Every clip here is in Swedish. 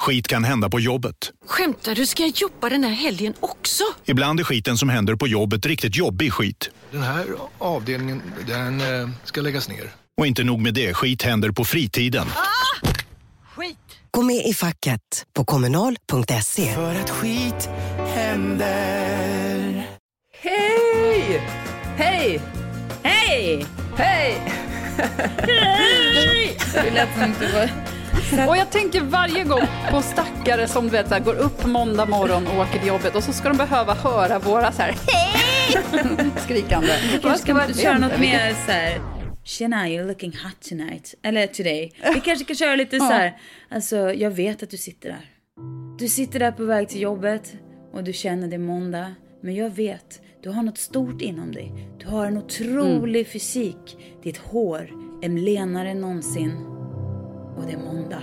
Skit kan hända på jobbet. Skämtar du? Ska jag jobba den här helgen också? Ibland är skiten som händer på jobbet riktigt jobbig skit. Den här avdelningen, den eh, ska läggas ner. Och inte nog med det, skit händer på fritiden. Skit! Gå med i facket på kommunal.se. För att skit händer. Hej! Hej! Hej! Hej! Det lät som att du var... Och jag tänker varje gång på stackare som du vet, så här, går upp måndag morgon och åker till jobbet och så ska de behöva höra våra så här hej skrikande. Vi kanske ska bara köra något mer så här. Tjena, you're looking hot tonight. Eller today. Vi kanske ska köra lite så här. Alltså, jag vet att du sitter där. Du sitter där på väg till jobbet och du känner det måndag. Men jag vet, du har något stort inom dig. Du har en otrolig fysik. Ditt hår är lenare än någonsin. Och det är måndag.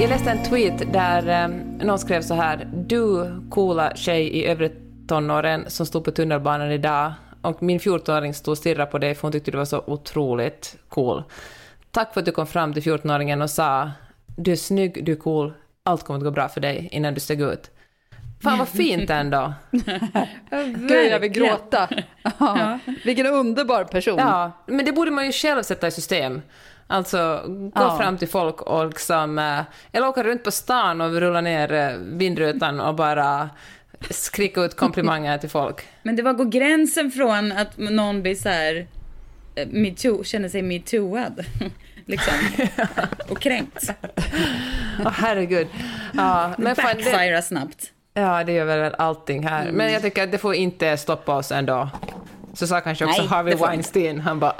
Jag läste en tweet där eh, någon skrev så här. Du coola tjej i övre tonåren som stod på tunnelbanan idag och min 14-åring stod och stirrade på dig för hon tyckte du var så otroligt cool. Tack för att du kom fram till 14-åringen och sa du är snygg, du är cool, allt kommer att gå bra för dig innan du steg ut. Fan vad fint ändå. Gud, jag vill gråta. Ja. Vilken underbar person. Ja, men det borde man ju själv sätta i system. Alltså gå Ja. fram till folk och liksom, eh, eller åka runt på stan och rulla ner eh, vindrutan och bara skrika ut komplimanger till folk. Men det var går gränsen från att någon blir så här eh, metoo, känner sig metooad. Liksom. Och kränkt. Åh herregud. Ja, men fan, det, snabbt. ja, det gör väl allting här. Mm. Men jag tycker att det får inte stoppa oss ändå. Så sa kanske också Nej, Harvey Weinstein, han bara...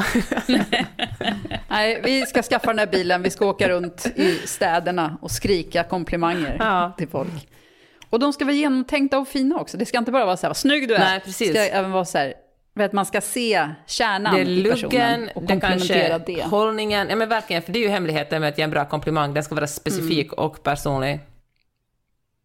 Nej, vi ska skaffa den här bilen, vi ska åka runt i städerna och skrika komplimanger Ja. till folk. Och de ska vara genomtänkta och fina också. Det ska inte bara vara så här, vad snygg du är. Nej, precis. Det ska även vara så här, vet, man ska se kärnan Det är i personen luggen, och det komplementera kanske det. hållningen. Ja men verkligen, för det är ju hemligheten med att ge en bra komplimang. Den ska vara specifik Mm. och personlig.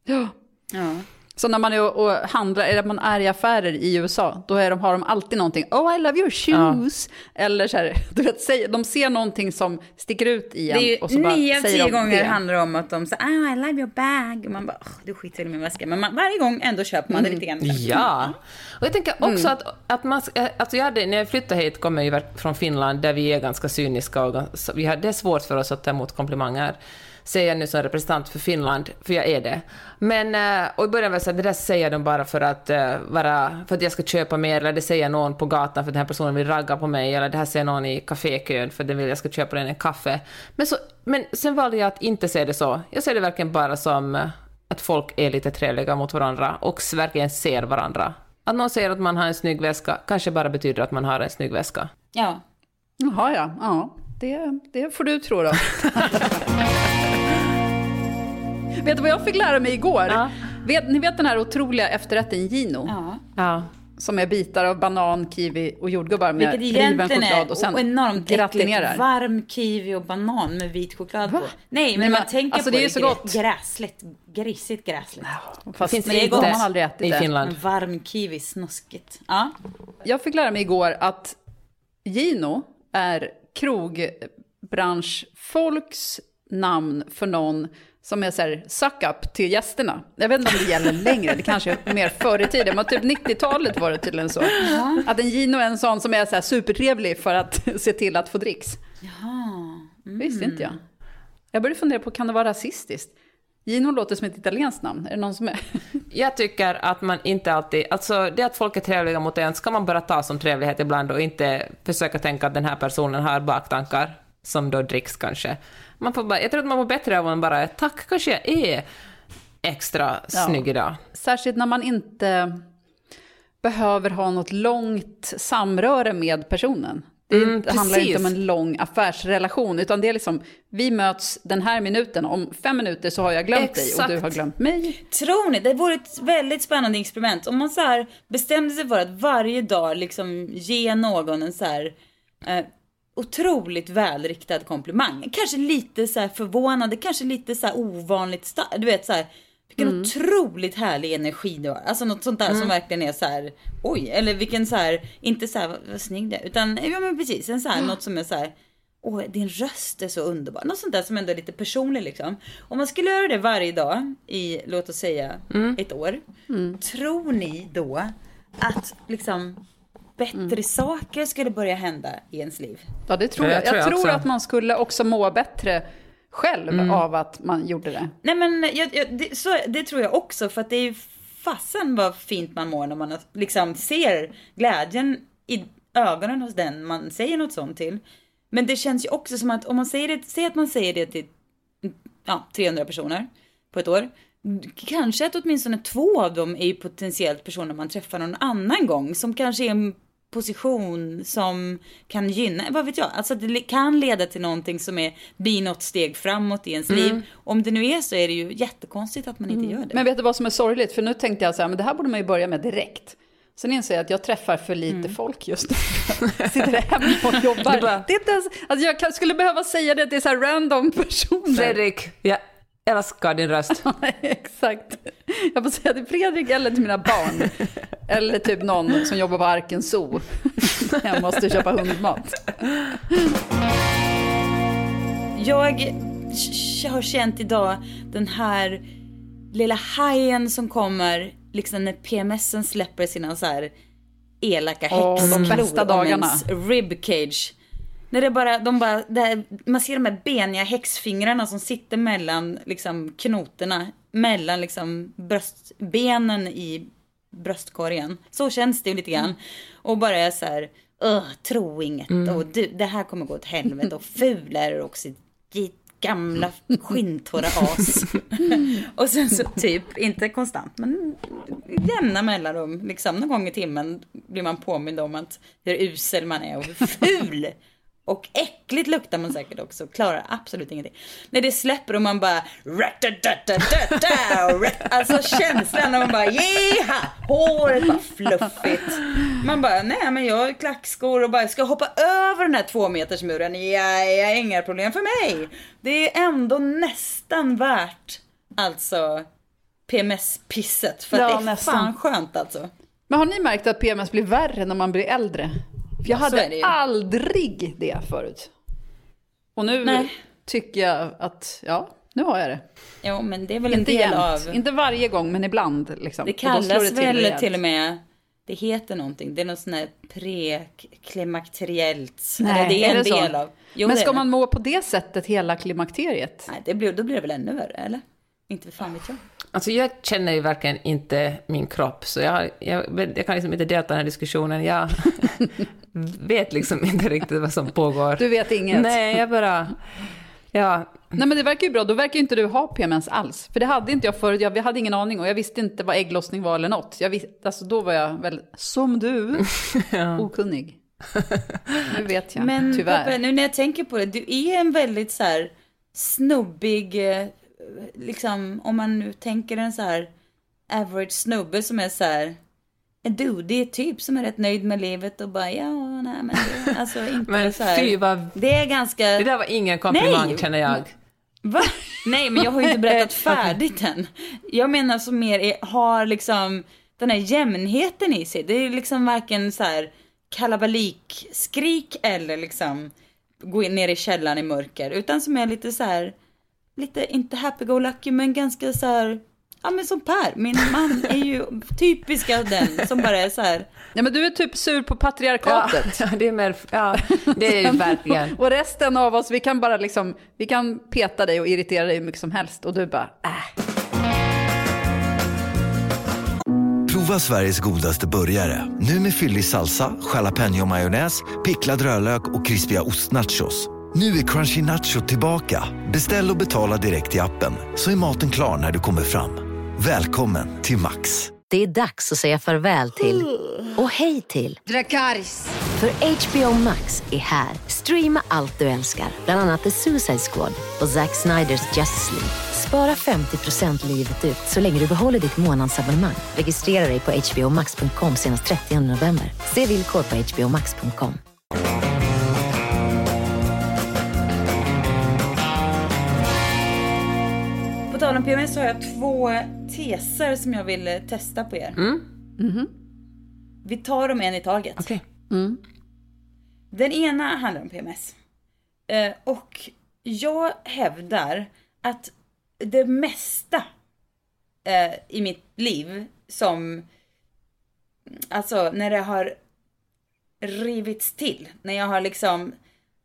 Ja. Ja. Så när man är och, handlar, eller man är i affärer i USA, då är de, har de alltid någonting, oh I love your shoes. Eller så här, du vet, de ser någonting som sticker ut i en. Det är och så ju nio av säger tio gånger det. handlar det om att de säger oh, I love your bag. Och man bara, oh, du skiter väl i min väska. Men man, varje gång ändå köper man det lite grann. Ja. Och jag tänker också Mm. att, att man, alltså jag hade, när jag flyttade hit kom jag ju från Finland där vi är ganska cyniska och vi har, det är svårt för oss att ta emot komplimanger. Säger jag nu som representant för Finland, för jag är det. Men, eh, och i början var jag så här, det där säger de bara för att, eh, vara, för att jag ska köpa mer, eller det säger någon på gatan för att den här personen vill ragga på mig, eller det här säger någon i kafékön för att den vill att jag ska köpa den en kaffe. Men, så, men sen valde jag att inte se det så. Jag ser det verkligen bara som eh, att folk är lite trevliga mot varandra och verkligen ser varandra. Att någon säger att man har en snygg väska kanske bara betyder att man har en snygg väska. Ja. Jaha, ja. ja det, det får du tro då. vet du vad jag fick lära mig igår? Vet, ni vet den här otroliga efterrätten Gino? ja. Ja. Som är bitar av banan, kiwi och jordgubbar med Vilket riven choklad och sen enormt gratinerar. Varm kiwi och banan med vit choklad på. Nej, men Nej, man men tänker alltså, på det är så gott. Gräsligt, grisigt gräsligt. Fast Finns det, är gott. inte Man har aldrig ätit i det. Finland? Men varm kiwi, snuskigt. Ja. Jag fick lära mig igår att Gino är krogbranschfolks namn för någon som är så här suck-up till gästerna. Jag vet inte om det gäller längre, det kanske är mer förr i tiden, men typ 90-talet var det tydligen så. Att en Gino är en sån som är så här supertrevlig för att se till att få dricks. Jaha. Mm. visste inte jag. Jag började fundera på, kan det vara rasistiskt? Gino låter som ett italienskt namn, är det någon som är? Jag tycker att man inte alltid... Alltså det att folk är trevliga mot en ska man bara ta som trevlighet ibland och inte försöka tänka att den här personen har baktankar. som då dricks kanske. Man får bara, jag tror att man mår bättre av att bara, tack, kanske jag är extra Ja. snygg idag. Särskilt när man inte behöver ha något långt samröre med personen. Det Mm, handlar inte precis. om en lång affärsrelation, utan det är liksom, vi möts den här minuten, om fem minuter så har jag glömt dig och Exakt. du har glömt mig. Tror ni, det vore ett väldigt spännande experiment om man så här bestämde sig för att varje dag liksom ge någon en så här eh, otroligt välriktad komplimang. Kanske lite så förvånande, kanske lite så ovanligt. Du vet så här, vilken Mm. otroligt härlig energi du har. Alltså något sånt där som verkligen är så här, oj, eller vilken så här, inte så här vad, vad snygg du är, utan ja men precis, en så här, något som är så här, Åh, din röst är så underbar. Något sånt där som ändå är lite personligt liksom. Om man skulle göra det varje dag i, låt oss säga, ett år. Tror ni då att liksom bättre saker skulle börja hända i ens liv? Ja, det tror Ja, jag. jag tror Jag jag tror att man skulle också må bättre själv av att man gjorde det. Nej men jag, jag, det, så, det tror jag också för att det är ju fasen vad fint man mår när man liksom ser glädjen i ögonen hos den man säger något sånt till. Men det känns ju också som att om man säger det, säg att man säger det till ja, 300 personer på ett år. Kanske att åtminstone två av dem är ju potentiellt personer man träffar någon annan gång som kanske är en position som kan gynna, vad vet jag, alltså det kan leda till någonting som är, blir något steg framåt i ens liv. Om det nu är så är det ju jättekonstigt att man inte gör det. Men vet du vad som är sorgligt? För nu tänkte jag så här, men det här borde man ju börja med direkt. Sen inser jag att jag träffar för lite folk just nu. Jag Sitter hemma och jobbar. Du bara- Det är inte ens, alltså jag skulle behöva säga det till så här random personer. Fredrik, jag älskar din röst. Exakt. Jag får säga till Fredrik eller till mina barn. Eller typ någon som jobbar på Arken Zoo. Jag måste köpa hundmat. Jag har känt idag den här lilla hajen som kommer liksom när PMSen släpper sina så här elaka Åh, de häxklor bästa om dagarna. ens ribcage. När det bara, de bara, här, man ser de här beniga häxfingrarna som sitter mellan liksom knotorna, mellan liksom bröstbenen i bröstkorgen. Så känns det ju lite grann. Och bara är så här, "Ugh, tro inget och du, det här kommer gå åt helvete och fula är du också ditt gamla skinntorra as. och sen så typ, inte konstant, men jämna mellanrum, liksom någon gång i timmen blir man påmind om att hur usel man är och hur ful och äckligt luktar man säkert också, klarar absolut ingenting. När det släpper och man bara Alltså känslan när man bara jeha, håret bara fluffigt. Man bara nej men jag har klackskor och bara ska hoppa över den här två meters muren. Ja, ja, inga problem för mig. Det är ändå nästan värt alltså PMS-pisset för Ja, det är nästan. fan skönt alltså. Men har ni märkt att PMS blir värre när man blir äldre? Jag så det hade ju. aldrig det förut. Och nu Nej. tycker jag att, ja, nu har jag det. Jo men det är väl Inte en del jämt, av... inte varje gång, men ibland. Liksom. Det Och kallas det till väl rejält. till och med, det heter någonting, det är något sånt här preklimakteriellt. Nej, det är, är en det så? del av. Jo, men det ska det. man må på det sättet hela klimakteriet? Nej, det blir, då blir det väl ännu värre, eller? Inte fan vet jag. Alltså jag känner ju verkligen inte min kropp, så jag, jag, jag kan liksom inte delta i den här diskussionen. Jag vet liksom inte riktigt vad som pågår. Du vet inget? Nej, jag bara... Ja, Nej men det verkar ju bra, då verkar ju inte du ha PMS alls. För det hade inte jag förut, jag hade ingen aning och jag visste inte vad ägglossning var eller något. Jag visste, alltså då var jag väl, som du, okunnig. Nu vet jag, Men tyvärr. Peppe, nu när jag tänker på det, du är en väldigt så här snubbig, eh, liksom om man nu tänker en så här average snubbe som är så här en dudig typ som är rätt nöjd med livet och bara ja, nej men det, alltså inte men så här. fy vad... Det är ganska... Det där var ingen komplimang, Nej. känner jag. Va? Nej, men jag har ju inte berättat färdigt än. Jag menar som mer är, har liksom den här jämnheten i sig. Det är liksom varken så här kalabalik-skrik eller liksom gå ner i källaren i mörker. Utan som är lite så här, lite inte happy-go-lucky men ganska så här, ja men som Per, min man är ju typiska den som bara är så här, Nej men du är typ sur på patriarkatet. Ja, det är mer... Ja, det är ju verkligen... Och resten av oss, vi kan bara liksom, vi kan peta dig och irritera dig hur mycket som helst. Och du bara, äh. Prova Sveriges godaste burgare. Nu med fyllig salsa, jalapeño-majonnäs, picklad rödlök och krispiga ostnachos. Nu är Crunchy Nacho tillbaka. Beställ och betala direkt i appen så är maten klar när du kommer fram. Välkommen till Max. Det är dags att säga farväl till och hej till Dracarys. För HBO Max är här. Streama allt du älskar, bland annat The Suicide Squad och Zack Sniders Justice League. Spara 50% livet ut så länge du behåller ditt månadsabonnemang. Registrera dig på hbomax.com senast 30 november. Se villkor på hbomax.com. Tal om PMS så har jag två teser som jag vill eh, testa på er. Vi tar dem en i taget. Okej. Den ena handlar om PMS. Eh, och jag hävdar att det mesta eh, i mitt liv som, alltså när det har rivits till, när jag har liksom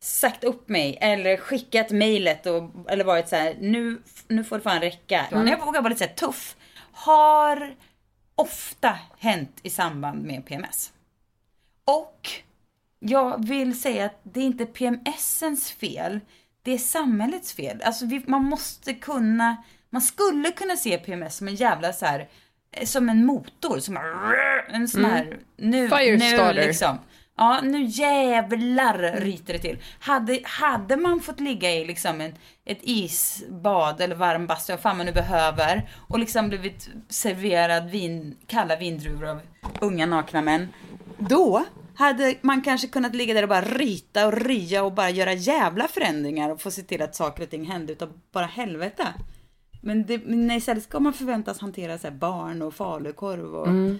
sagt upp mig eller skickat mejlet och, eller varit så här, nu, nu får det fan räcka. När jag vågar vara lite så här tuff, har ofta hänt i samband med PMS. Och jag vill säga att det är inte PMSens fel, det är samhällets fel. Alltså vi, man måste kunna, man skulle kunna se PMS som en jävla så här, eh, som en motor, som en sån här, nu, Firestarter. nu liksom. Ja, nu jävlar ryter det till. Hade, hade man fått ligga i liksom en, ett isbad eller varm bastu, vad fan man nu behöver, och liksom blivit serverad vin, kalla vindruvor av unga nakna män, då hade man kanske kunnat ligga där och bara ryta och rya och bara göra jävla förändringar och få se till att saker och ting hände utav bara helvete. Men, det, men istället ska man förväntas hantera så här barn och falukorv och mm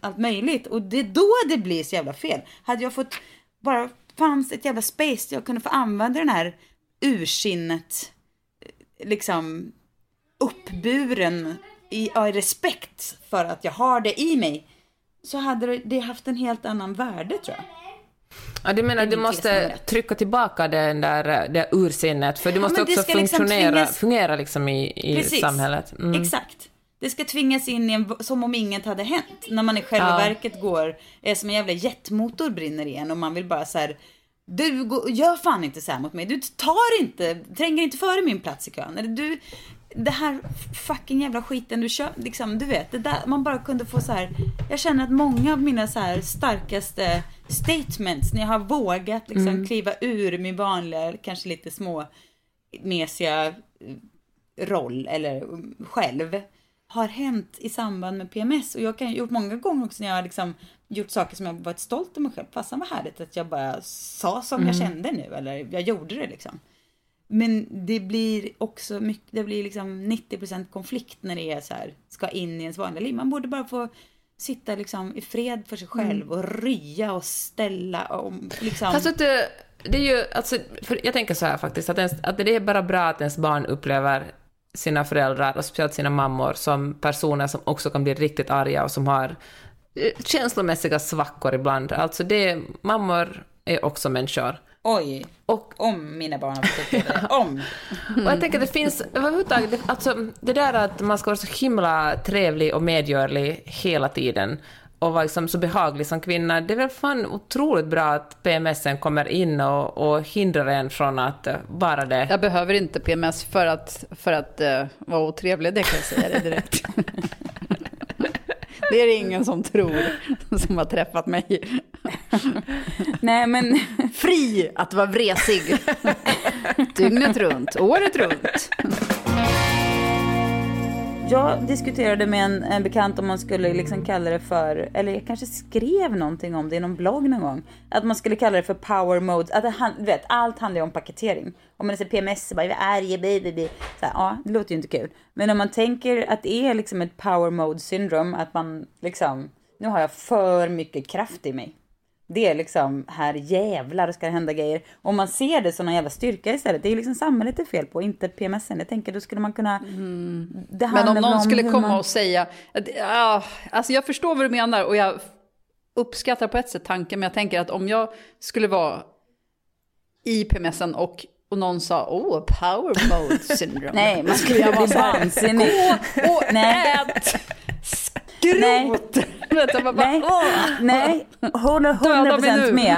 allt möjligt. Och det är då det blir så jävla fel. Hade jag fått, bara fanns ett jävla space där jag kunde få använda den här ursinnet, liksom uppburen i, ja, i respekt för att jag har det i mig. Så hade det- det haft en helt annan värde tror jag. Ja, du menar Det du måste ett. trycka tillbaka den där, det ursinnet, för du Ja, måste det också liksom funktionera, tvingas- fungera liksom i, i Precis. samhället. Mm. Exakt. Det ska tvingas in i en, som om inget hade hänt. När man i själva Ja. verket går, är som en jävla jetmotor brinner igen och man vill bara så här. Du går, gör fan inte så här mot mig. Du tar inte, tränger inte före min plats i kön. Eller du, det här fucking jävla skiten du kör, liksom, du vet, det där, man bara kunde få så här. Jag känner att många av mina så här starkaste statements, när jag har vågat liksom Mm. kliva ur min vanliga, kanske lite små mesiga eh, roll eller um, själv har hänt i samband med PMS. Och jag kan gjort många gånger också när jag har liksom gjort saker som jag varit stolt över mig själv. Fast vad härligt att jag bara sa som jag Mm. kände nu eller jag gjorde det liksom. Men det blir också mycket, det blir liksom 90% konflikt när det är så här, ska in i ens vanliga liv. Man borde bara få sitta liksom i fred för sig själv och rya och ställa om liksom. Fast du, det är ju, alltså, jag tänker så här faktiskt, att, ens, att det är bara bra att ens barn upplever sina föräldrar, och speciellt sina mammor, som personer som också kan bli riktigt arga och som har eh, känslomässiga svackor ibland. Alltså det, mammor är också människor. Oj, Och, om mina barn har fått det. Om. och jag tänker att det finns, överhuvudtaget, alltså det där att man ska vara så himla trevlig och medgörlig hela tiden och vara liksom så behaglig som kvinna, det är väl fan otroligt bra att PMSen kommer in och, och hindrar en från att eh, vara det. Jag behöver inte PMS för att, för att eh, vara otrevlig, det kan jag säga dig direkt. det är det ingen som tror, som har träffat mig. Nej men Fri att vara vresig. Dygnet runt, året runt. Jag diskuterade med en, en bekant om man skulle liksom kalla det för, eller jag kanske skrev någonting om det i någon blogg någon gång. Att man skulle kalla det för power mode. Att det, han- du vet, allt handlar ju om paketering. Om man säger PMS, så bara jag är arg, baby. Så här, ja, det låter ju inte kul. Men om man tänker att det är liksom ett power mode syndrome, att man liksom, nu har jag för mycket kraft i mig. Det är liksom, här jävlar ska det hända grejer. Om man ser det som en jävla styrka istället. Det är ju liksom samhället det är fel på, inte PMSen. Jag tänker då skulle man kunna... Det Men om någon skulle komma man- och säga, ja, alltså jag förstår vad du menar och jag uppskattar på ett sätt tanken, men jag tänker att om jag skulle vara i PMSen och, och någon sa, oh, power mode syndrome. Nej, man skulle jag bli vansinnig. Gå och Nej. Ät Nej. bara, Nej, nej, Döda mig 100% nu. med.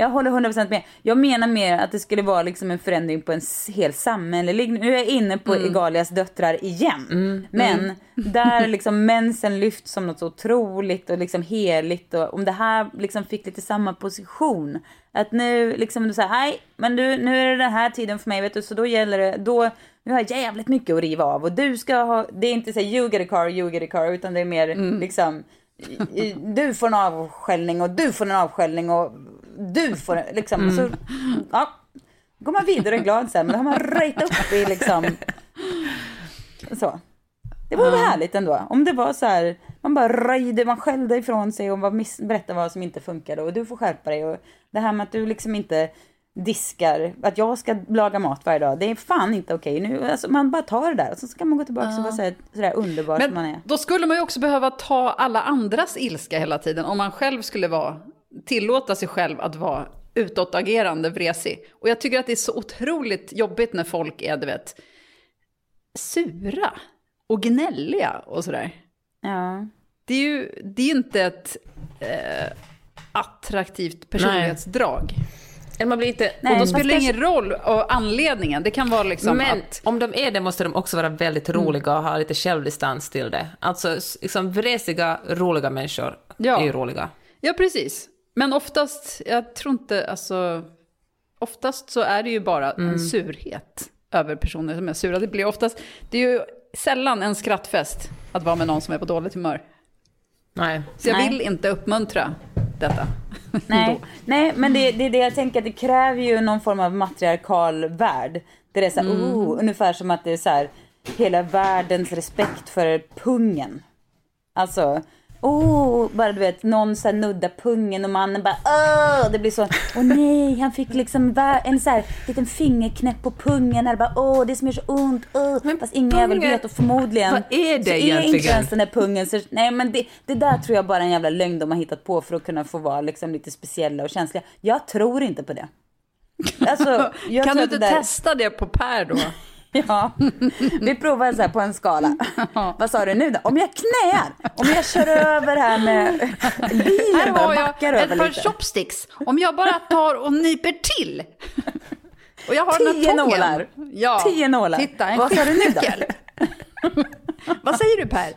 Jag håller 100% med. Jag menar mer att det skulle vara liksom en förändring på en hel samhällelig... Nu är jag inne på Mm. Egalias döttrar igen. Men där liksom mensen lyfts som något så otroligt och liksom heligt. Och om det här liksom fick lite samma position. Att nu liksom du säger, nej, men du, nu är det den här tiden för mig, vet du, så då gäller det, då, nu har jag jävligt mycket att riva av och du ska ha, det är inte så här, you get a car, you get a car, utan det är mer liksom, i- i- du får en avskällning och du får en avskällning och du får liksom, så, ja, går man vidare och är glad sen, men då har man röjt upp i liksom, så. Det vore väl härligt ändå. Om det var så här, man bara röjde, man skällde ifrån sig och var miss, berättade vad som inte funkade och du får skärpa dig. Och det här med att du liksom inte diskar, att jag ska laga mat varje dag, det är fan inte okej. Nu, alltså, man bara tar det där och så ska man gå tillbaka och vara så här, så där underbar som man är. Då skulle man ju också behöva ta alla andras ilska hela tiden om man själv skulle vara, tillåta sig själv att vara utåtagerande vresig. Och jag tycker att det är så otroligt jobbigt när folk är, du vet, sura och gnälliga och sådär. Ja. Det är ju det är inte ett eh, attraktivt personlighetsdrag. Eller man blir inte... Nej, och då spelar det kanske- ingen roll och anledningen. Det kan vara liksom Men att... om de är det måste de också vara väldigt roliga och ha lite självdistans till det. Alltså liksom vresiga, roliga människor Ja. är ju roliga. Ja, precis. Men oftast, jag tror inte, alltså... Oftast så är det ju bara Mm. en surhet över personer som är sura. Det blir oftast... Det är ju sällan en skrattfest att vara med någon som är på dåligt humör. Nej. Så jag Nej. vill inte uppmuntra detta. Nej, nej men det, det är det jag tänker det kräver ju någon form av matriarkal värld. Där det är så här, Mm. oh, ungefär som att det är så här, hela världens respekt för pungen. Alltså, oh, bara du vet, någon så här nuddar pungen och mannen bara, åh, det blir så, åh nej, han fick liksom en så här liten fingerknäpp på pungen, eller bara, åh, det som gör så ont, åh, fast ingen jävel vet och förmodligen Vad är det så är inte egentligen? ens den där pungen så, nej men det, det där tror jag bara är en jävla lögn de har hittat på för att kunna få vara liksom lite speciella och känsliga. Jag tror inte på det. Alltså, kan du inte det testa det på Per då? Ja, vi provar så här på en skala. Vad sa du nu då? Om jag knäar, om jag kör över här med bilen, Här har jag ett par lite. chopsticks. Om jag bara tar och nyper till. Och jag har den Tio här tången. nålar. Ja. Tio nålar. Titta, en Vad sa du nu då? Vad säger du Per?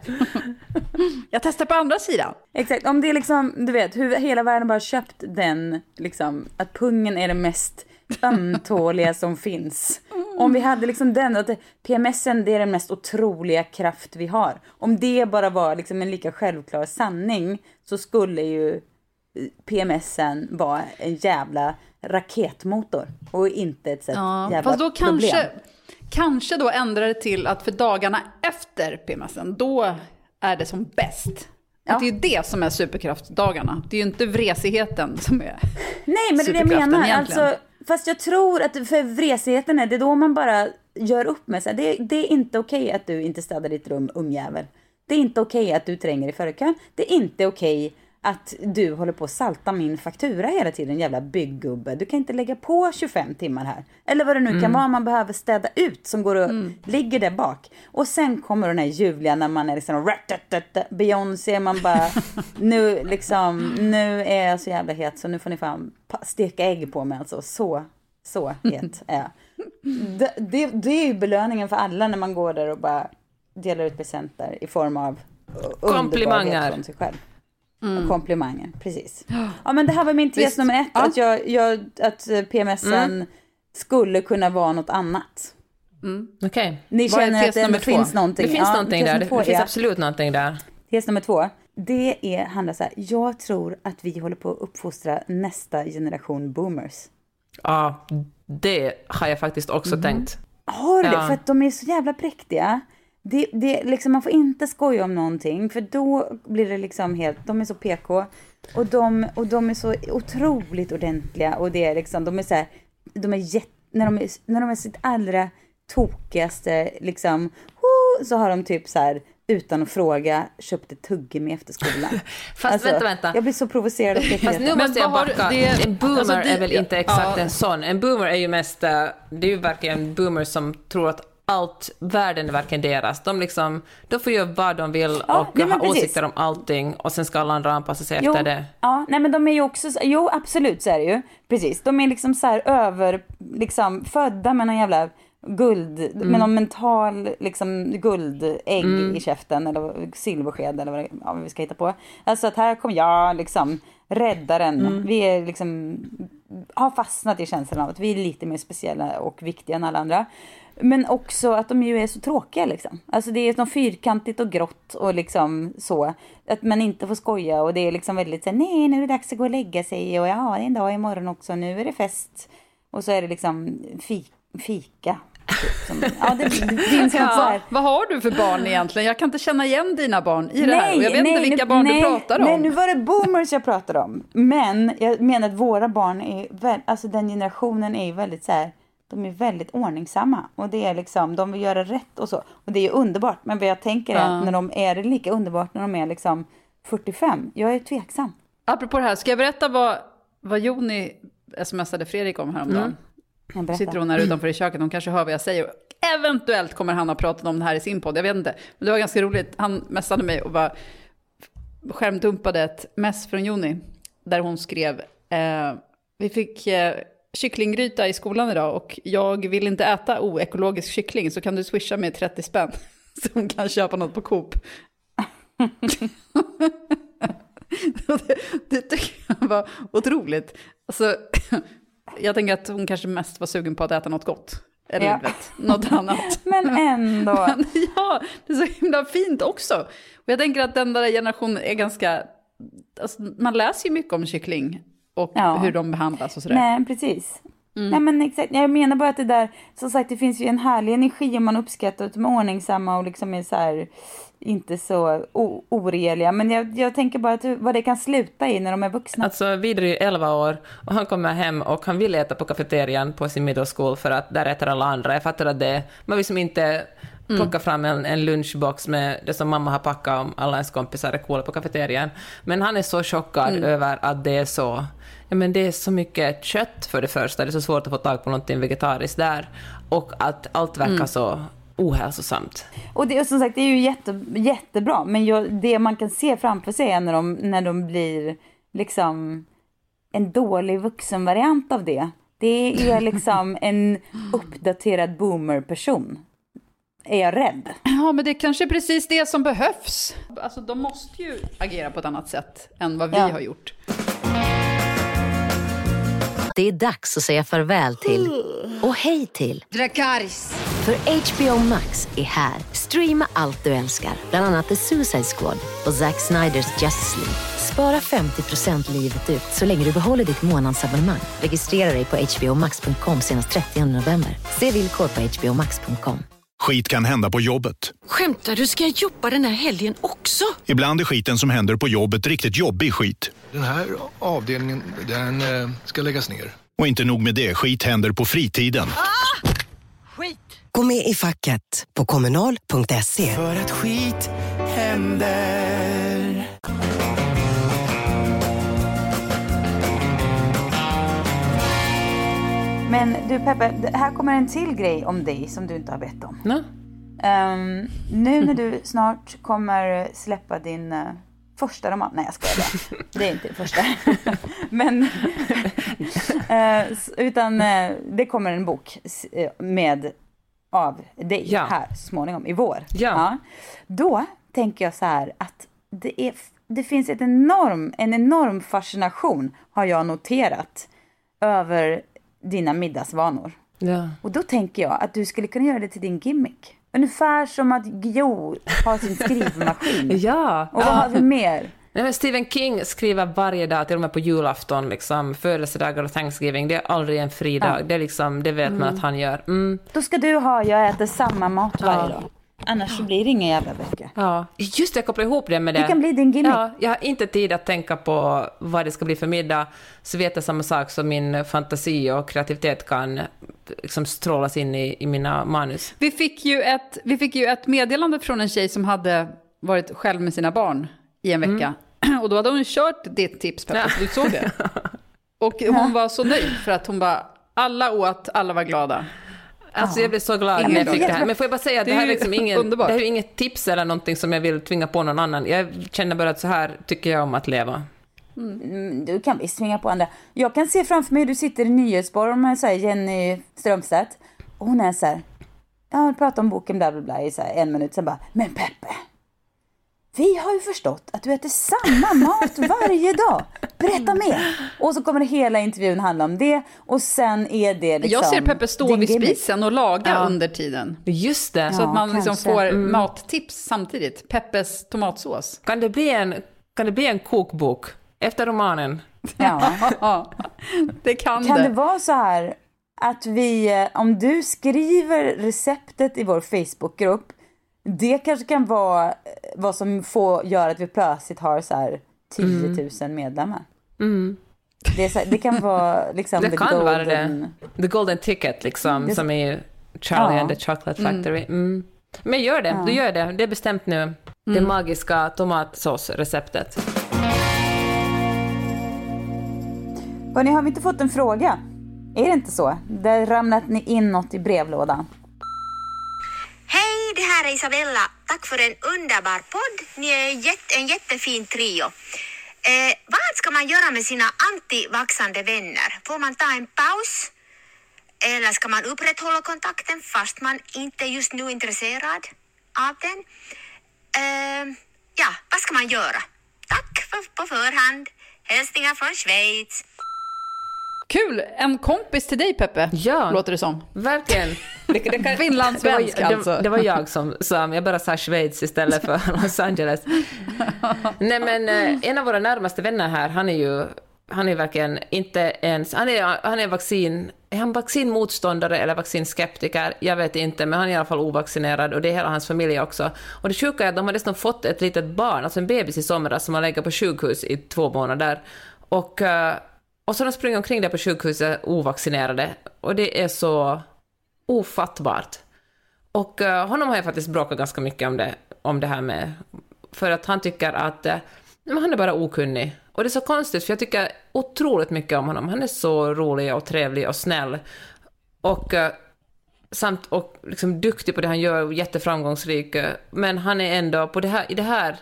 Jag testar på andra sidan. Exakt, om det är liksom, du vet, hur hela världen bara köpt den, liksom, att pungen är det mest ömtåliga som finns. Om vi hade liksom den, att PMSen det är den mest otroliga kraft vi har. Om det bara var liksom en lika självklar sanning så skulle ju PMSen vara en jävla raketmotor och inte ett sånt jävla Fast då kanske, problem. kanske då ändrar det till att för dagarna efter PMSen, då är det som bäst. Ja. Att det är ju det som är superkraftdagarna. Det är ju inte vresigheten som är Nej, men det är det jag menar. egentligen. Alltså, fast jag tror att för vresigheten är det då man bara gör upp med sig. Det, det är inte okej att du inte städar ditt rum, ungjävel. Det är inte okej att du tränger i förkön. Det är inte okej att du håller på att salta min faktura hela tiden, jävla bygggubbe. Du kan inte lägga på 25 timmar här. Eller vad det nu kan vara man behöver städa ut som går och ligger där bak. Och sen kommer den här ljuvliga när man är liksom Beyoncé, man bara nu liksom, nu är jag så jävla het så nu får ni fan steka ägg på mig alltså. Så, så het är jag. Det, det, det är ju belöningen för alla när man går där och bara delar ut presenter i form av Komplimanger. från sig själv. Och komplimanger, precis. Ja men det här var min tes Visst. nummer ett, Ja. att, jag, jag, att eh, PMSen skulle kunna vara något annat. Okej. Ni Vad är känner att det två? finns någonting. Det finns Ja, någonting där. nummer Det två finns är- absolut någonting där. Tes nummer två, det är, handlar så här, jag tror att vi håller på att uppfostra nästa generation boomers. Ja, det har jag faktiskt också tänkt. Har du det? Ja. För att de är så jävla präktiga. Det, det, liksom, man får inte skoja om någonting, för då blir det liksom helt, de är så PK. Och de, och de är så otroligt ordentliga och det är liksom, de är så här, de är jätte, när de är, när de är sitt allra tokigaste, liksom, ho, så har de typ så här, utan att fråga, köpt ett tuggummi efter skolan. Fast vänta, vänta. Jag blir så provocerad av Fast nu Men måste jag backa. det- en boomer alltså, det- är väl inte exakt ja. en sån. En boomer är ju mest, eh, det är ju verkligen en boomer som tror att allt, världen är verkligen deras. De, liksom, de får göra vad de vill Ja, och ha åsikter om allting och sen ska alla andra anpassa sig Jo, efter det. Ja, nej men de är ju också, jo absolut så är det ju. Precis, de är liksom så här över, liksom födda med någon jävla guld, Mm. med någon mental liksom guldägg Mm. i käften eller silversked eller vad, ja, vi ska hitta på. Alltså att här kommer jag liksom räddaren. Mm. Vi är liksom, har fastnat i känslan av att vi är lite mer speciella och viktiga än alla andra. Men också att de ju är så tråkiga liksom. Alltså det är något fyrkantigt och grått och liksom så. Att man inte får skoja och det är liksom väldigt så här, nej nu är det dags att gå och lägga sig och ja det är en dag imorgon också, nu är det fest. Och så är det liksom fi, fika. Typ, som, ja det, det så. Ja, vad har du för barn egentligen? Jag kan inte känna igen dina barn i det här. Och jag vet inte vilka barn nej, du pratar om. Nej, nu var det boomers jag pratade om. Men jag menar att våra barn är, alltså den generationen är ju väldigt så här, de är väldigt ordningsamma. Och det är liksom, de vill göra rätt och så. Och det är ju underbart. Men vad jag tänker är att när de är det lika underbart när de är liksom 45. Jag är tveksam. Apropå det här, ska jag berätta vad, vad Joni smsade Fredrik om häromdagen? Berättar. sitter hon här utanför i köket, hon kanske hör vad jag säger. Eventuellt kommer han ha pratat om det här i sin podd, jag vet inte. Men det var ganska roligt, han messade mig och bara skärmdumpade ett mess från Joni. Där hon skrev, eh, vi fick eh, kycklinggryta i skolan idag och jag vill inte äta oekologisk kyckling så kan du swisha mig 30 spänn. Hon kan köpa något på Coop. Det, det tycker jag var otroligt. Alltså, jag tänker att hon kanske mest var sugen på att äta något gott. Eller Ja. vet, något annat. Men ändå. Men ja, det är så himla fint också. Och jag tänker att den där generationen är ganska... Alltså, man läser ju mycket om kyckling och Ja. hur de behandlas och sådär. Nej, precis. Mm. Nej men exakt, jag menar bara att det där, som sagt det finns ju en härlig energi om man uppskattar att de är ordningsamma och liksom är så här, inte så o- oregeliga. Men jag, jag tänker bara att vad det kan sluta i när de är vuxna. Alltså Vidar är ju 11 år och han kommer hem och han vill äta på kafeterian på sin middle school för att där äter alla andra. Jag fattar att det man vill som inte plocka fram en, en lunchbox med det som mamma har packat om alla ens kompisar är coola på kafeterian. Men han är så chockad över att det är så men det är så mycket kött för det första, det är så svårt att få tag på någonting vegetariskt där. Och att allt verkar så ohälsosamt. Och det, och som sagt, det är ju jätte, jättebra. Men jag, det man kan se framför sig är när de, när de blir liksom en dålig vuxenvariant av det. Det är liksom en uppdaterad boomer-person. Är jag rädd? Ja, men det kanske är precis det som behövs. Alltså, de måste ju agera på ett annat sätt än vad vi Ja. har gjort. Det är dags att säga farväl till och hej till Dracarys. För HBO Max är här. Streama allt du älskar, bland annat The Suicide Squad och Zack Sniders Justice League. Spara 50% livet ut så länge du behåller ditt månadsabonnemang. Registrera dig på hbomax.com senast 30 november. Se villkor på hbomax.com. Skit kan hända på jobbet. Skämtar du? Ska jag jobba den här helgen också? Ibland är skiten som händer på jobbet riktigt jobbig skit. Den här avdelningen, den eh, ska läggas ner. Och inte nog med det, skit händer på fritiden. Skit! Gå med i facket på kommunal.se. För att skit händer. Men du Peppe, det- här kommer en till grej om dig som du inte har bett om. Nå? Ehm, nu när du snart kommer släppa din eh, första roman. Nej jag skojar bara. Det är inte din första. Men, s- utan eh, det kommer en bok med av dig Ja. här småningom i vår. Ja. Då tänker jag så här att det, är, det finns ett enorm, en enorm fascination har jag noterat över dina middagsvanor. Ja. Och då tänker jag att du skulle kunna göra det till din gimmick. Ungefär som att Gio har sin skrivmaskin. Ja. Och vad har vi mer? Nej, men Stephen King skriver varje dag, till och med på julafton, liksom, födelsedagar och Thanksgiving. Det är aldrig en fri dag. Det, är liksom, det vet man att han gör. Mm. Då ska du ha Jag äter samma mat varje dag. Annars så blir det inga jävla böcker. Ja. Just det, jag kopplar ihop det med det. Det kan bli din gimmick. Ja, jag har inte tid att tänka på vad det ska bli för middag. Så vet jag samma sak som min fantasi och kreativitet kan liksom strålas in i, i mina manus. Vi fick, ju ett, vi fick ju ett meddelande från en tjej som hade varit själv med sina barn i en vecka. Och då hade hon kört ditt tips, Peppe, så du såg det. Och hon var så nöjd för att hon bara, alla åt, alla var glada. Alltså jag blev så glad när jag fick det här. Men får jag bara säga Det det, är här är liksom ingen, underbart. det här är inget tips eller någonting som jag vill tvinga på någon annan. Jag känner bara att så här tycker jag om att leva. Mm, du kan visst svinga på andra. Jag kan se framför mig, du sitter i Nyhetsmorgon med så här Jenny Strömstedt. Och hon är så här, ja, pratar om boken bla bla bla i så en minut. Sen bara, men Peppe. Vi har ju förstått att du äter samma mat varje dag. Berätta mer. Och så kommer hela intervjun handla om det. Och sen är det liksom... Jag ser Peppe stå vid spisen och laga Ja. under tiden. Just det. Så Ja, att man liksom får Mm. mattips samtidigt. Peppes tomatsås. Kan det bli en, kan det bli en kokbok efter romanen? Ja. Det kan, Kan det. det vara så här att vi, eh, om du skriver receptet i vår Facebookgrupp, det kanske kan vara eh, vad som får göra att vi plötsligt har så här 10 000 medlemmar. Det, är så det kan vara liksom Det the kan golden... vara det. The Golden Ticket, liksom, Det- som är Charlie Ja. and the Chocolate Factory. Mm. Men gör det, du gör det. Det är bestämt nu. Det magiska tomatsåsreceptet. Hörrni, har vi inte fått en fråga? Är det inte så? Där ramlat ni in något i brevlådan. Hej, det här är Isabella. Tack för en underbar podd. Ni är jätte, en jättefin trio. Eh, vad ska man göra med sina antivaxande vänner? Får man ta en paus? Eller ska man upprätthålla kontakten fast man inte just nu är intresserad av den? Eh, ja, vad ska man göra? Tack för, på förhand. Hälsningar från Schweiz. Kul! En kompis till dig Peppe, Ja. låter det som. Verkligen. Det, det kan- Finlandssvensk det var, alltså. Det, det var jag som sa, jag bara sa Schweiz istället för Los Angeles. Nej men eh, en av våra närmaste vänner här, han är ju, han är verkligen inte ens, han är, han är vaccin, är han vaccinmotståndare eller vaccinskeptiker? Jag vet inte, men han är i alla fall ovaccinerad och det är hela hans familj också. Och det sjuka är att de har dessutom fått ett litet barn, alltså en bebis i somras som har legat på sjukhus i två månader. Och, eh, och så har de sprungit omkring där på sjukhuset ovaccinerade och det är så ofattbart. Och eh, honom har jag faktiskt bråkat ganska mycket om det, om det här med, för att han tycker att eh, men han är bara okunnig. Och det är så konstigt, för jag tycker otroligt mycket om honom. Han är så rolig och trevlig och snäll. Och, eh, samt, och liksom duktig på det han gör, jätteframgångsrik. Men han är ändå, på det här, i det här,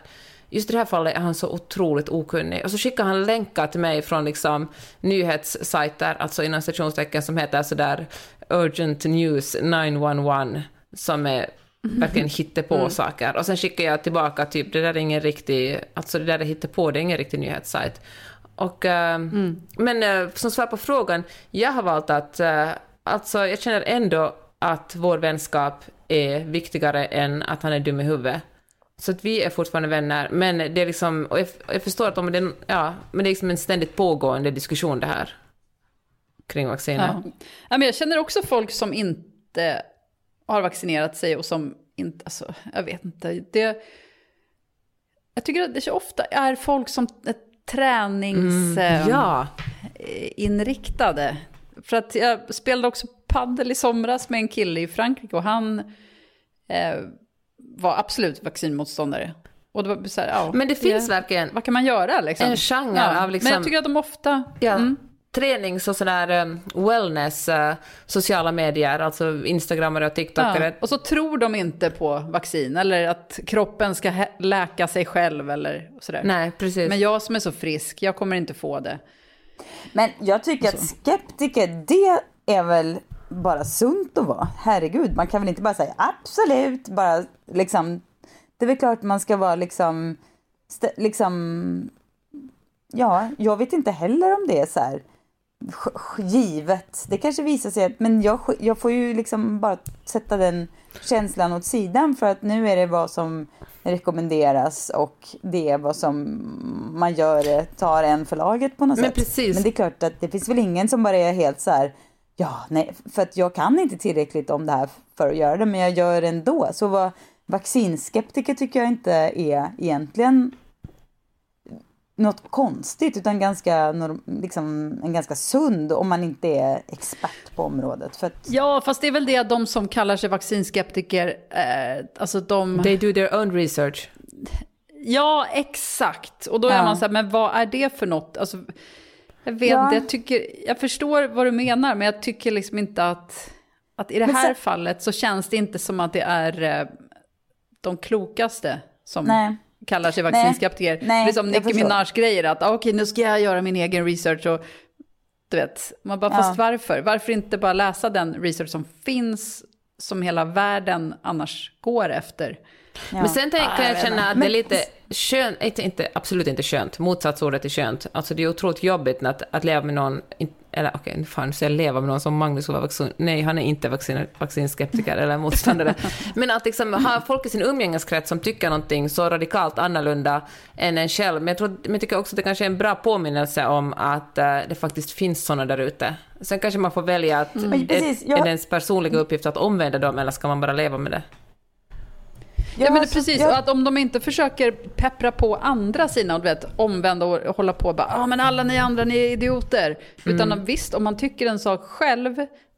just i det här fallet är han så otroligt okunnig. Och så skickar han länkar till mig från liksom nyhetssajter, alltså inom stationstecken som heter sådär Urgent News 911, som är verkligen hittepå Mm. saker. Och sen skickar jag tillbaka typ, det där är ingen riktig, alltså det där är hittepå, det är ingen riktig nyhetssajt. Och, eh, Men eh, som svar på frågan, jag har valt att, eh, alltså jag känner ändå att vår vänskap är viktigare än att han är dum i huvudet. Så att vi är fortfarande vänner, men det är liksom, och jag, jag förstår att om det, är- ja, men det är liksom en ständigt pågående diskussion det här. Kring vaccinet. Ja. Ja, men jag känner också folk som inte har vaccinerat sig och som inte, alltså, jag vet inte. Det, jag tycker att det så ofta är folk som är tränings... Mm, eh, ja. För att jag spelade också paddel i somras med en kille i Frankrike och han eh, var absolut vaccinmotståndare. Och det var så här, ja, Men det finns ja, verkligen Vad kan man göra liksom? en genre av liksom... Men jag tycker att de ofta... Ja, Mm. tränings och sådär um, wellness, uh, sociala medier, alltså instagrammare och tiktokare. Ja. Och så tror de inte på vaccin eller att kroppen ska läka sig själv eller sådär. Nej, precis. Men jag som är så frisk, jag kommer inte få det. Men jag tycker att skeptiker, det är väl bara sunt att vara. Herregud, man kan väl inte bara säga absolut, bara liksom. Det är väl klart man ska vara liksom, liksom, ja, jag vet inte heller om det är så här givet. Det kanske visar sig att, men jag, jag får ju liksom bara sätta den känslan åt sidan för att nu är det vad som rekommenderas och det är vad som man gör, tar en för laget på något Men sätt. precis. Men det är klart att det finns väl ingen som bara är helt så här, ja, nej, för att jag kan inte tillräckligt om det här för att göra det, men jag gör det ändå. Så vad vaccinskeptiker tycker jag inte är egentligen något konstigt, utan ganska, liksom, en ganska sund om man inte är expert på området. För att, Ja, fast det är väl det att de som kallar sig vaccinskeptiker, eh, alltså de... They do their own research. Ja, exakt. Och då är Ja. man så här, men vad är det för något? Alltså, jag vet Ja. jag, tycker, jag förstår vad du menar, men jag tycker liksom inte att... att i det Men här sen- fallet så känns det inte som att det är eh, de klokaste som Nej. kallar sig vaccinskeptiker. Det är som Nicki. Minaj-grejer, att ah, okej nu ska jag göra min egen research och du vet, man bara, Ja. fast varför? Varför inte bara läsa den research som finns, som hela världen annars går efter? Men sen tänk, Ah, kan jag jag känna att det är lite skönt, inte, inte, absolut inte skönt, motsatsordet är skönt. Alltså det är otroligt jobbigt att, att leva med någon, eller okej, fan nu säger jag leva med någon som Magnus vara vaccin, nej han är inte vaccin, vaccinskeptiker eller motståndare. Men att liksom ha folk i sin umgängeskrets som tycker någonting så radikalt annorlunda än en själv. Men jag, tror, men jag tycker också att det kanske är en bra påminnelse om att eh, det faktiskt finns sådana där ute. Sen kanske man får välja att, Men är, precis, är det ens personliga uppgift att omvända dem eller ska man bara leva med det? Ja, men alltså, precis, jag- att om de inte försöker peppra på andra sina, och du vet, omvända och hålla på och bara, ah, men alla ni andra, ni är idioter. Utan Mm. visst, om man tycker en sak själv,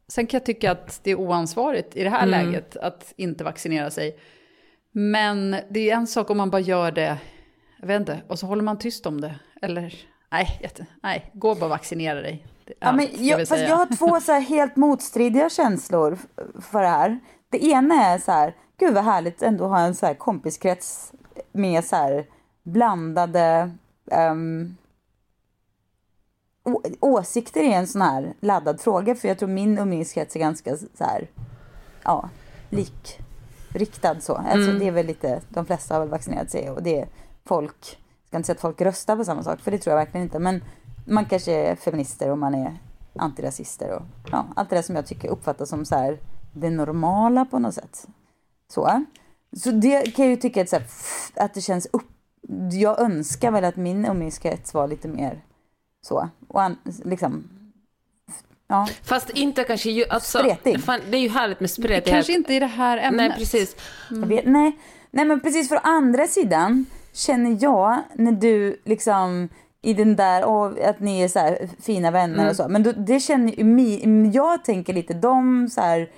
sen kan jag tycka att det är oansvarigt i det här Mm. läget att inte vaccinera sig. Men det är en sak om man bara gör det, jag vet inte, och så håller man tyst om det. Eller, nej, jätte, nej gå bara och vaccinera dig. Ja, men jag jag, jag har två så här helt motstridiga känslor för det här. Det ena är så här, gud vad härligt ändå ha en så här kompiskrets med så här blandade å- åsikter i en sån här laddad fråga. För jag tror min umgängeskrets är ganska så här, ja, likriktad så. Alltså Mm. det är väl lite, de flesta har väl vaccinerat sig och det är folk, jag ska inte säga att folk röstar på samma sak, för det tror jag verkligen inte. Men man kanske är feminister och man är antirasister och ja, allt det där som jag tycker uppfattas som så här det normala på något sätt. Så. Så det kan jag ju tycka att, så här, att det känns upp... Jag önskar väl att min umgängeskrets var lite mer så. Och an, liksom... Ja. Fast inte kanske ju... Alltså, Spretig. Fan, det är ju härligt med spretighet. Kanske inte i det här ämnet. Nej, precis. Jag vet, nej, nej, men precis för andra sidan känner jag när du liksom i den där, åh, att ni är så här fina vänner Mm. och så. Men då, det känner ju jag tänker lite de så här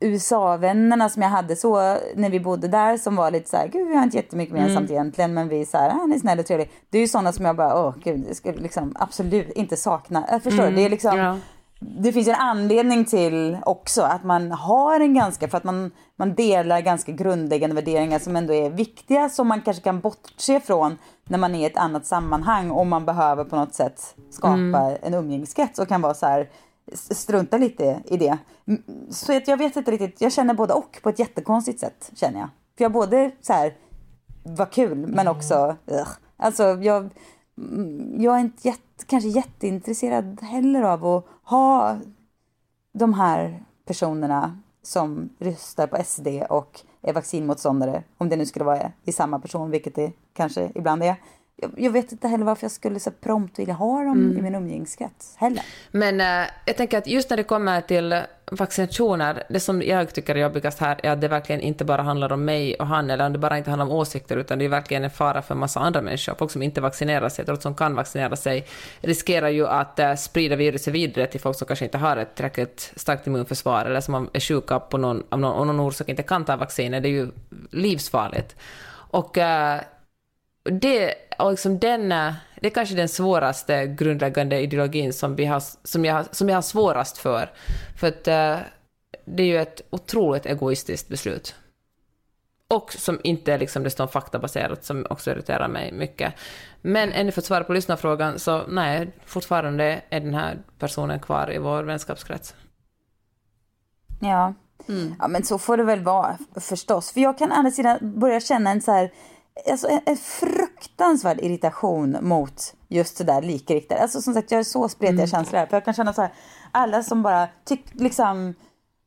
USA-vännerna som jag hade så när vi bodde där som var lite så här, gud vi har inte jättemycket gemensamt Mm. egentligen men vi är så här, han är snäll och trevlig. Det är ju sådana som jag bara, åh gud, jag skulle liksom absolut inte sakna. Jag förstår, Mm. det är liksom, Ja. det finns en anledning till också att man har en ganska, för att man, man delar ganska grundläggande värderingar som ändå är viktiga som man kanske kan bortse från när man är i ett annat sammanhang om man behöver på något sätt skapa Mm. en umgängeskrets och kan vara så här strunta lite i det. Så att jag vet inte riktigt, jag känner både och på ett jättekonstigt sätt känner jag. För jag både så här, Vad kul men också, ugh. alltså jag, mm, jag är inte jätte, kanske jätteintresserad heller av att ha de här personerna som röstar på SD och är vaccinmotståndare, om det nu skulle vara i samma person, vilket det kanske ibland är. Jag, jag vet inte heller varför jag skulle så prompt vilja ha dem Mm. i min umgängeskrets heller. Men eh, jag tänker att just när det kommer till vaccinationer, det som jag tycker är jobbigast här är att det verkligen inte bara handlar om mig och han, eller om det bara inte handlar om åsikter, utan det är verkligen en fara för en massa andra människor. Folk som inte vaccinerar sig, trots som kan vaccinera sig, riskerar ju att eh, sprida viruset vidare till folk som kanske inte har ett tillräckligt starkt immunförsvar, eller som är sjuka på någon, av någon, av någon orsak inte kan ta vacciner. Det är ju livsfarligt. Och eh, det, och liksom den, eh, det är kanske den svåraste grundläggande ideologin som, vi har, som, jag, som jag har svårast för. För att eh, det är ju ett otroligt egoistiskt beslut. Och som inte är liksom det står faktabaserat, som också irriterar mig mycket. Men ännu för att svara på lyssnarfrågan, så nej, fortfarande är den här personen kvar i vår vänskapskrets. Ja. ja, men så får det väl vara förstås. För jag kan å andra sidan börja känna en så här, alltså en, en fruktansvärd irritation mot just det där likriktade. Alltså som sagt, jag har så spretiga känslor här. För jag kan känna så här, alla som bara tycker liksom,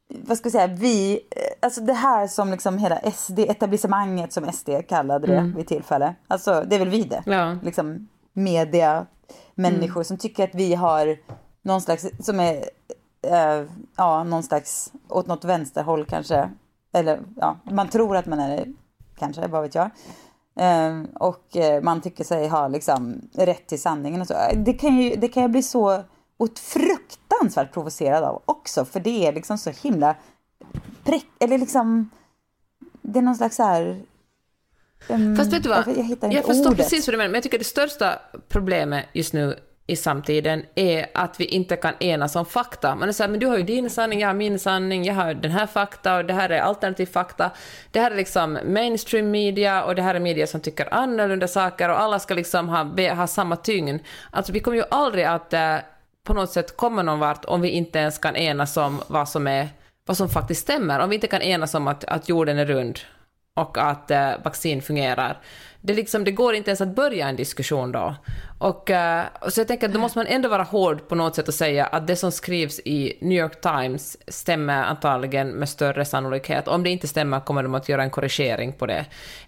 vad ska jag säga, vi, eh, alltså det här som liksom hela SD, etablissemanget som SD kallade det Mm. vid tillfälle. Alltså det är väl vi det. Ja. Liksom media, människor som tycker att vi har någon slags, som är, eh, ja, någon slags, åt något vänsterhåll kanske. Eller ja, man tror att man är det, kanske, vad vet jag. Eh, och eh, man tycker sig ha liksom rätt till sanningen och så. Det kan ju, det kan jag bli så och fruktansvärt provocerad av också, för det är liksom så himla prick, eller liksom, det är någon slags så här... um, Fast vet du vad? Jag, jag Jag förstår ordet. precis vad du menar, men jag tycker det största problemet just nu i samtiden är att vi inte kan enas om fakta. Man är så här, men du har ju din sanning, jag har min sanning, jag har den här fakta och det här är alternativ fakta. Det här är liksom mainstream media och det här är media som tycker annorlunda saker och alla ska liksom ha, ha samma tyngd. Alltså vi kommer ju aldrig att eh, på något sätt komma någon vart om vi inte ens kan enas om vad som, är, vad som faktiskt stämmer. Om vi inte kan enas om att, att jorden är rund och att eh, vaccin fungerar. Det, liksom, det går inte ens att börja en diskussion då. Och, eh, så jag tänker att då måste man ändå vara hård på något sätt och säga att det som skrivs i New York Times stämmer antagligen med större sannolikhet. Om det inte stämmer kommer de att göra en korrigering på det.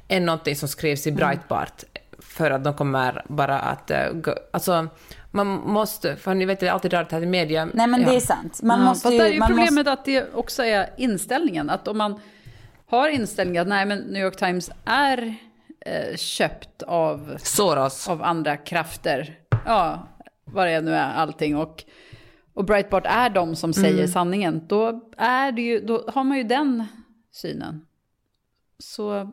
Än någonting som skrivs i Breitbart. För att de kommer bara att... eh, gå, alltså, man måste, för ni vet det är alltid rart här i media. Nej men det Ja. är sant. Man ja, måste fast ju... där är ju man problemet måste... att det också är inställningen. Att om man har inställningen att nej, men New York Times är eh, köpt av, Soros. av andra krafter. Ja, vad det nu är allting. Och, och Breitbart är de som säger Mm. sanningen. Då, är det ju, då har man ju den synen. Så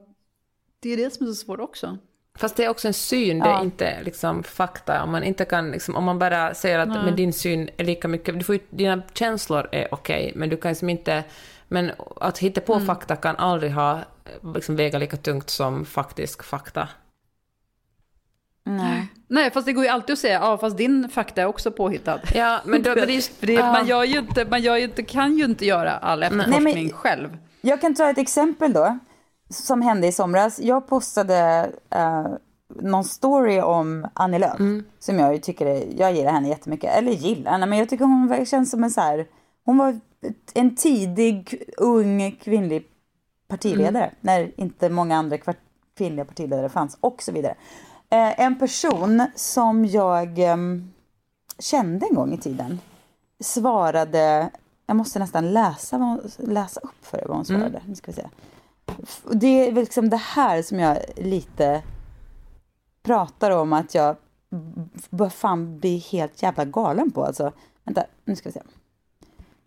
det är det som är så svårt också. Fast det är också en syn, det är Ja. inte liksom fakta. Om man, inte kan, liksom, om man bara säger att Nej. men din syn är lika mycket... Du får ju, dina känslor är okej, men du kan liksom inte... Men att hitta på Mm. fakta kan aldrig ha, liksom, väga lika tungt som faktisk fakta. Nej. Nej, fast det går ju alltid att säga, ja fast din fakta är också påhittad. Ja, men, då, men just... För det, ja. man, gör ju inte, man gör ju inte, kan ju inte göra all efterforskning Nej, men- själv. Jag kan ta ett exempel då, som hände i somras. Jag postade eh, någon story om Annie Lööf, som jag ju tycker är, jag gillar henne jättemycket. Eller gillar men jag tycker hon känns som en så här, hon var en tidig, ung kvinnlig partiledare, när inte många andra kvinnliga partiledare fanns och så vidare. Eh, en person som jag ehm, kände en gång i tiden svarade, jag måste nästan läsa, vad hon, läsa upp för er vad hon svarade. Nu ska vi se. Det är väl liksom det här som jag lite pratar om att jag bör fan bli helt jävla galen på. Alltså, vänta, nu ska vi se.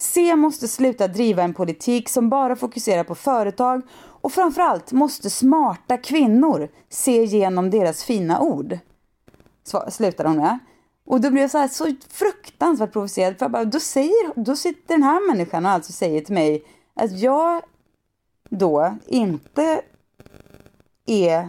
C måste sluta driva en politik som bara fokuserar på företag och framförallt måste smarta kvinnor se igenom deras fina ord. Slutade hon med. Och då blev jag så, här, så fruktansvärt provocerad. För jag bara, då, säger, då sitter den här människan och alltså säger till mig att jag då inte är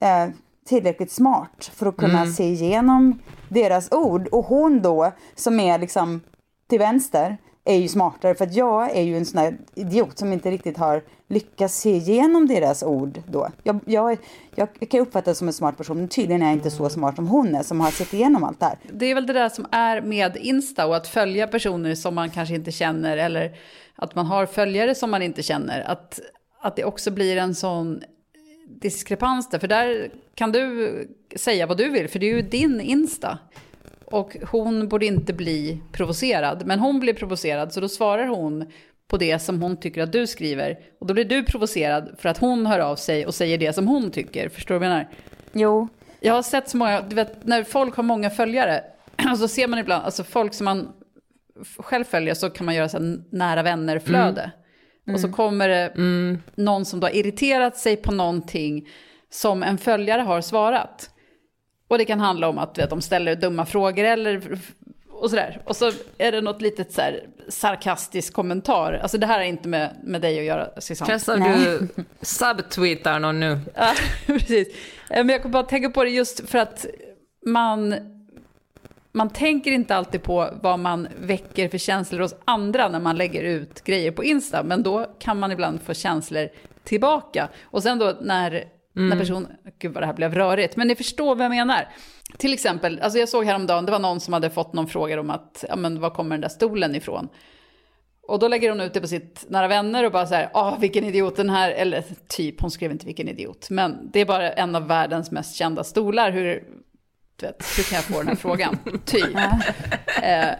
eh, tillräckligt smart för att kunna Mm. se igenom deras ord. Och hon då, som är liksom till vänster, är ju smartare för att jag är ju en sån här idiot som inte riktigt har lyckats se igenom deras ord då. Jag, jag, jag, kan uppfattas som en smart person, men tydligen är jag inte så smart som hon är som har sett igenom allt det här. Det är väl det där som är med Insta och att följa personer som man kanske inte känner eller att man har följare som man inte känner. Att, att det också blir en sån diskrepans där. För där kan du säga vad du vill, för det är ju din Insta. Och hon borde inte bli provocerad, men hon blir provocerad så då svarar hon på det som hon tycker att du skriver. Och då blir du provocerad för att hon hör av sig och säger det som hon tycker. Förstår du vad jag menar? Jo. Jag har sett så många, du vet när folk har många följare, så ser man ibland, alltså folk som man själv följer så kan man göra så här nära vänner-flöde. Och så kommer det någon som då har irriterat sig på någonting som en följare har svarat. Och det kan handla om att vet, de ställer dumma frågor eller och sådär. Och så är det något litet så här sarkastisk kommentar. Alltså det här är inte med, med dig att göra, Susanne. Som du subtweetar någon nu. Ja, precis. Eh, Men jag kan bara tänka på det just för att man, man tänker inte alltid på vad man väcker för känslor hos andra när man lägger ut grejer på Insta. Men då kan man ibland få känslor tillbaka. Och sen då när, när person... Gud vad det här blev rörigt. Men ni förstår vad jag menar. Till exempel, alltså jag såg häromdagen, det var någon som hade fått någon fråga om att, ja men var kommer den där stolen ifrån? Och då lägger hon ut det på sitt nära vänner och bara så här, ah vilken idiot den här, eller typ, hon skrev inte vilken idiot, men det är bara en av världens mest kända stolar, hur, du vet, hur kan jag få den här frågan? Typ. Eh,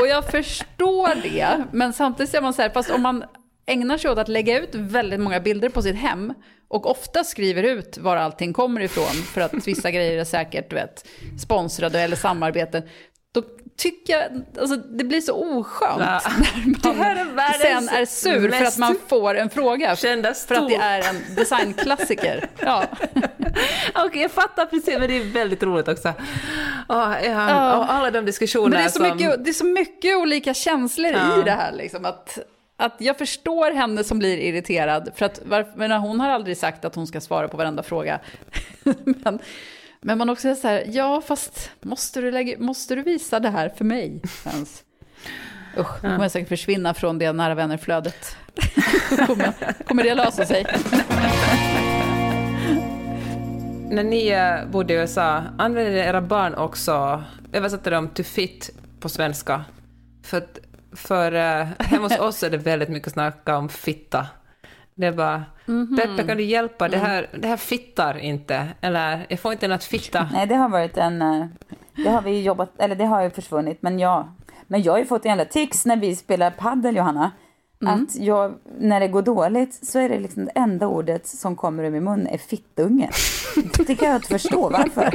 och jag förstår det, men samtidigt är man så här, fast om man ägnar sig åt att lägga ut väldigt många bilder på sitt hem och ofta skriver ut var allting kommer ifrån för att vissa grejer är säkert du vet, sponsrade eller samarbeten. Då tycka, alltså det blir så oskönt Ja. när är man sen är sur för att man får en fråga. För att det är en designklassiker. Ja. Okej, jag fattar precis, men det är väldigt roligt också. Åh, ja. Och alla de diskussioner Men det är, så som... mycket, det är så mycket olika känslor Ja. i det här. Liksom, att, att jag förstår henne som blir irriterad. För att varför, hon har aldrig sagt att hon ska svara på varenda fråga. men, men man också är så här, ja fast måste du, lägga, måste du visa det här för mig ens? Usch, nu kommer jag säkert försvinna från det nära vänner-flödet. kommer, kommer det lösa sig? När ni eh, bodde i USA, använde era barn också, översatte de to fit på svenska? För, att- för eh, hemma hos oss är det väldigt mycket snacka om fitta. Det är bara, Mhm. Peppe kan du hjälpa, det här, det här fittar inte. Eller, jag får inte något fitta. Nej, det har varit en... eh, Det har vi jobbat, eller det har ju försvunnit, men ja. Men jag har ju fått en jävla tics när vi spelar paddel, Johanna. Att jag, när det går dåligt så är det liksom det enda ordet som kommer ur min mun är fittunge. Det kan jag inte förstå varför.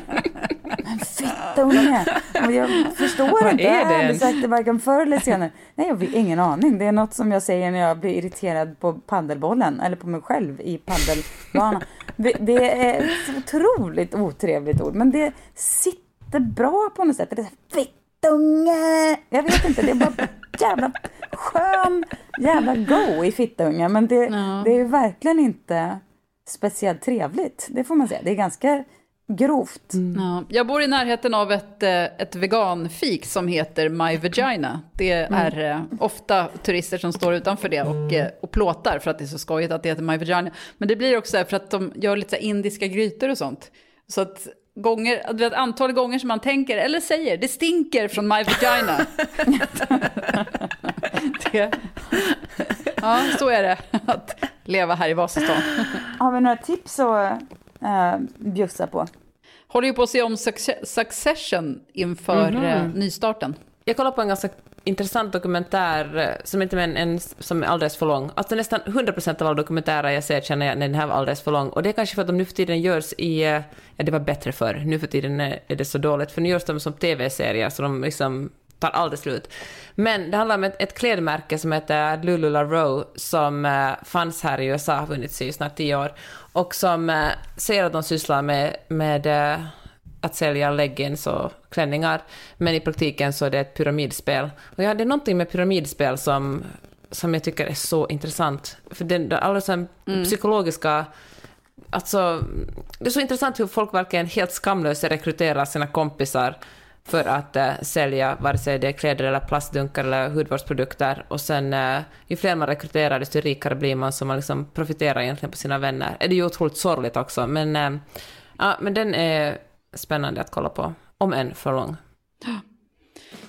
Men fittunge! Och jag förstår inte, är jag har det aldrig ens? sagt det varken förr eller senare. Nej, jag har ingen aning. Det är något som jag säger när jag blir irriterad på paddelbollen, eller på mig själv i paddelbanan. Det, det är ett otroligt otrevligt ord, men det sitter bra på något sätt. Det är så fittunge! Jag vet inte, det är bara jävla skön jävla go i fittunge, men det, det är ju verkligen inte speciellt trevligt. Det får man säga. Det är ganska grovt. Ja, jag bor i närheten av ett, eh, ett veganfik som heter My Vagina. Det är eh, ofta turister som står utanför det och, eh, och plåtar för att det är så skojigt att det heter My Vagina. Men det blir också för att de gör lite indiska grytor och sånt. Så att gånger, du vet, antal gånger som man tänker eller säger det stinker från My Vagina. det, ja, så är det att leva här i Vasastan. Har vi några tips att äh, bjussa på? Håller ju på att se om Succe- Succession inför Mhm. eh, nystarten. Jag kollade på en ganska intressant dokumentär, eh, som inte men en som är alldeles för lång. Alltså nästan 100% av alla dokumentärer jag ser känner jag, nej den här var alldeles för lång. Och det är kanske för att de nu för tiden görs i, eh, ja det var bättre förr, nu för tiden är är det så dåligt, för nu görs de som tv-serier, så de liksom tar aldrig slut. Men det handlar om ett, ett klädmärke som heter LuLaRoe som eh, fanns här i USA, har funnits i snart tio år, och som eh, säger att de sysslar med, med eh, att sälja leggings och klänningar, men i praktiken så är det ett pyramidspel. Och ja, det är någonting med pyramidspel som, som jag tycker är så intressant. För det, alla så här Mm. psykologiska... Alltså, det är så intressant hur folk verkligen helt skamlöst rekryterar sina kompisar för att eh, sälja vare sig det är kläder eller plastdunkar eller hudvårdsprodukter. Och sen eh, ju fler man rekryterar desto rikare blir man så man liksom profiterar egentligen på sina vänner. Det är ju otroligt sorgligt också men, eh, ja, men den är spännande att kolla på. Om än för lång.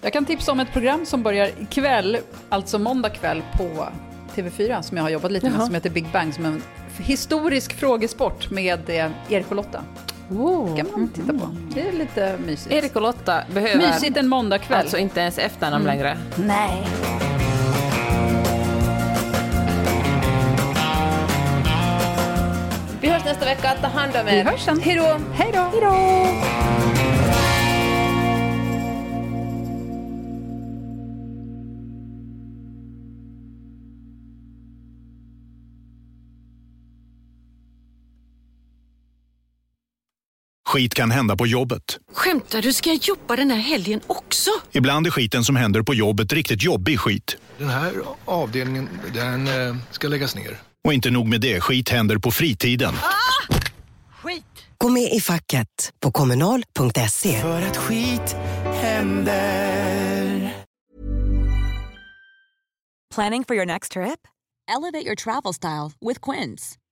Jag kan tipsa om ett program som börjar ikväll, alltså måndag kväll på TV4, som jag har jobbat lite med, Jaha. som heter Big Bang, som är en historisk frågesport med Erik och Lotta. Oh. kan man titta på. Det är lite mysigt. Erik och Lotta behöver Mysigt en måndagkväll. alltså inte ens efternamn Mm. längre. Nej. Vi hörs nästa vecka. Ta hand om er. Vi hörs sen. Hej då. Hej då. Hej då. Skit kan hända på jobbet. Skämtar du? Ska jag jobba den här helgen också? Ibland är skiten som händer på jobbet riktigt jobbig skit. Den här avdelningen, den eh, ska läggas ner. Och inte nog med det, skit händer på fritiden. Skit! Gå med i facket på kommunal.se. För att skit händer. Planning for your next trip? Elevate your travel style with Quince.